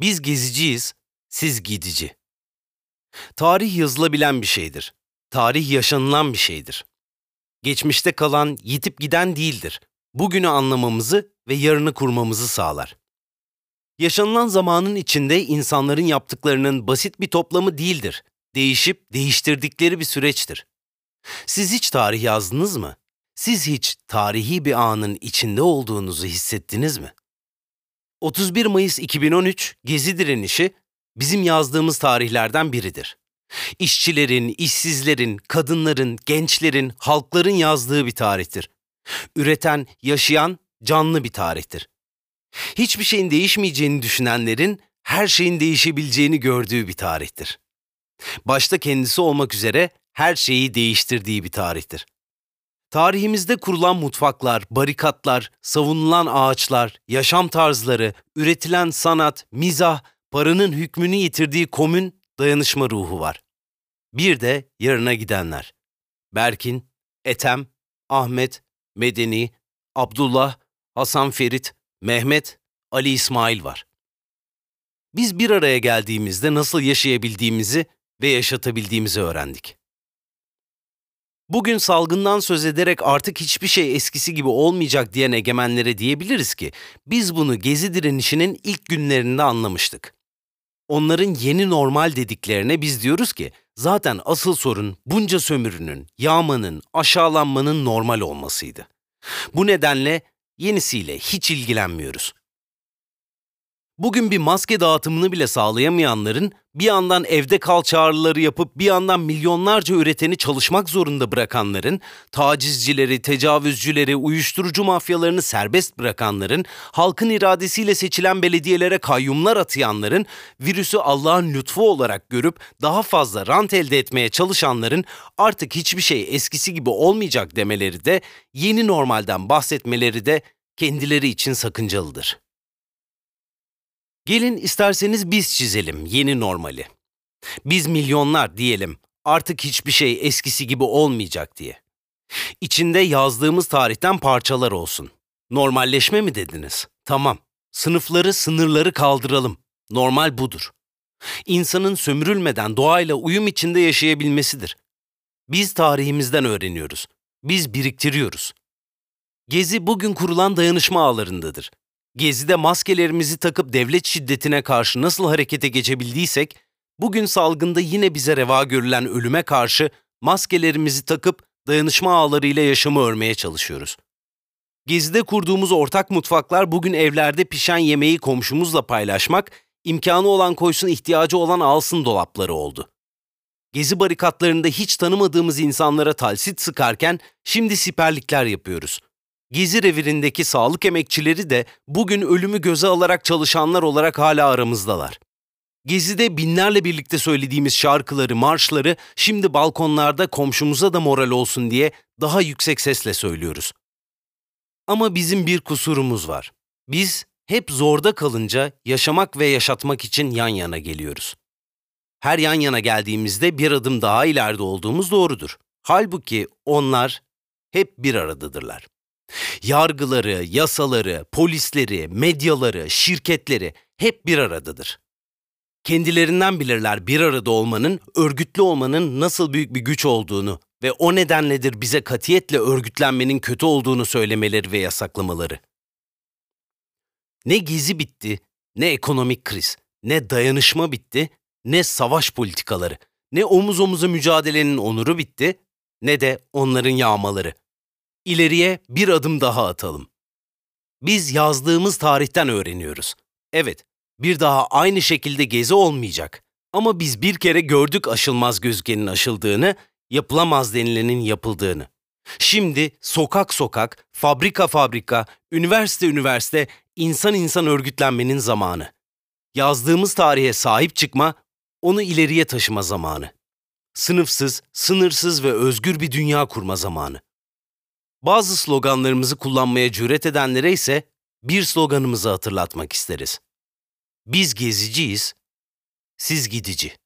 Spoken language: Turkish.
Biz geziciyiz, siz gidici. Tarih yazılabilen bir şeydir. Tarih yaşanılan bir şeydir. Geçmişte kalan, yitip giden değildir. Bugünü anlamamızı ve yarını kurmamızı sağlar. Yaşanılan zamanın içinde insanların yaptıklarının basit bir toplamı değildir. Değişip değiştirdikleri bir süreçtir. Siz hiç tarih yazdınız mı? Siz hiç tarihi bir anın içinde olduğunuzu hissettiniz mi? 31 Mayıs 2013 Gezi direnişi bizim yazdığımız tarihlerden biridir. İşçilerin, işsizlerin, kadınların, gençlerin, halkların yazdığı bir tarihtir. Üreten, yaşayan, canlı bir tarihtir. Hiçbir şeyin değişmeyeceğini düşünenlerin her şeyin değişebileceğini gördüğü bir tarihtir. Başta kendisi olmak üzere her şeyi değiştirdiği bir tarihtir. Tarihimizde kurulan mutfaklar, barikatlar, savunulan ağaçlar, yaşam tarzları, üretilen sanat, mizah, paranın hükmünü yitirdiği komün dayanışma ruhu var. Bir de yarına gidenler. Berkin, Etem, Ahmet, Medeni, Abdullah, Hasan Ferit, Mehmet, Ali İsmail var. Biz bir araya geldiğimizde nasıl yaşayabildiğimizi ve yaşatabildiğimizi öğrendik. Bugün salgından söz ederek artık hiçbir şey eskisi gibi olmayacak diyen egemenlere diyebiliriz ki biz bunu gezi direnişinin ilk günlerinde anlamıştık. Onların yeni normal dediklerine biz diyoruz ki zaten asıl sorun bunca sömürünün, yağmanın, aşağılanmanın normal olmasıydı. Bu nedenle yenisiyle hiç ilgilenmiyoruz. Bugün bir maske dağıtımını bile sağlayamayanların bir yandan evde kal çağrıları yapıp bir yandan milyonlarca üreteni çalışmak zorunda bırakanların, tacizcileri, tecavüzcüleri, uyuşturucu mafyalarını serbest bırakanların, halkın iradesiyle seçilen belediyelere kayyumlar atayanların, virüsü Allah'ın lütfu olarak görüp daha fazla rant elde etmeye çalışanların artık hiçbir şey eskisi gibi olmayacak demeleri de, yeni normalden bahsetmeleri de kendileri için sakıncalıdır. Gelin isterseniz biz çizelim yeni normali. Biz milyonlar diyelim artık hiçbir şey eskisi gibi olmayacak diye. İçinde yazdığımız tarihten parçalar olsun. Normalleşme mi dediniz? Tamam. Sınıfları, sınırları kaldıralım. Normal budur. İnsanın sömürülmeden doğayla uyum içinde yaşayabilmesidir. Biz tarihimizden öğreniyoruz. Biz biriktiriyoruz. Gezi bugün kurulan dayanışma ağlarındadır. Gezi'de maskelerimizi takıp devlet şiddetine karşı nasıl harekete geçebildiysek, bugün salgında yine bize reva görülen ölüme karşı maskelerimizi takıp dayanışma ağlarıyla yaşamı örmeye çalışıyoruz. Gezi'de kurduğumuz ortak mutfaklar bugün evlerde pişen yemeği komşumuzla paylaşmak, imkanı olan koysun ihtiyacı olan alsın dolapları oldu. Gezi barikatlarında hiç tanımadığımız insanlara talsit sıkarken şimdi siperlikler yapıyoruz. Gezi revirindeki sağlık emekçileri de bugün ölümü göze alarak çalışanlar olarak hala aramızdalar. Gezi'de binlerle birlikte söylediğimiz şarkıları, marşları şimdi balkonlarda komşumuza da moral olsun diye daha yüksek sesle söylüyoruz. Ama bizim bir kusurumuz var. Biz hep zorda kalınca yaşamak ve yaşatmak için yan yana geliyoruz. Her yan yana geldiğimizde bir adım daha ileride olduğumuz doğrudur. Halbuki onlar hep bir aradadırlar. Yargıları, yasaları, polisleri, medyaları, şirketleri hep bir aradadır. Kendilerinden bilirler bir arada olmanın, örgütlü olmanın nasıl büyük bir güç olduğunu ve o nedenledir bize katiyetle örgütlenmenin kötü olduğunu söylemeleri ve yasaklamaları. Ne gezi bitti, ne ekonomik kriz, ne dayanışma bitti, ne savaş politikaları, ne omuz omuza mücadelenin onuru bitti, ne de onların yağmaları ileriye bir adım daha atalım. Biz yazdığımız tarihten öğreniyoruz. Evet, bir daha aynı şekilde gezi olmayacak. Ama biz bir kere gördük aşılmaz gözgenin aşıldığını, yapılamaz denilenin yapıldığını. Şimdi sokak sokak, fabrika fabrika, üniversite üniversite, insan insan örgütlenmenin zamanı. Yazdığımız tarihe sahip çıkma, onu ileriye taşıma zamanı. Sınıfsız, sınırsız ve özgür bir dünya kurma zamanı. Bazı sloganlarımızı kullanmaya cüret edenlere ise bir sloganımızı hatırlatmak isteriz. Biz geziciyiz, siz gidici.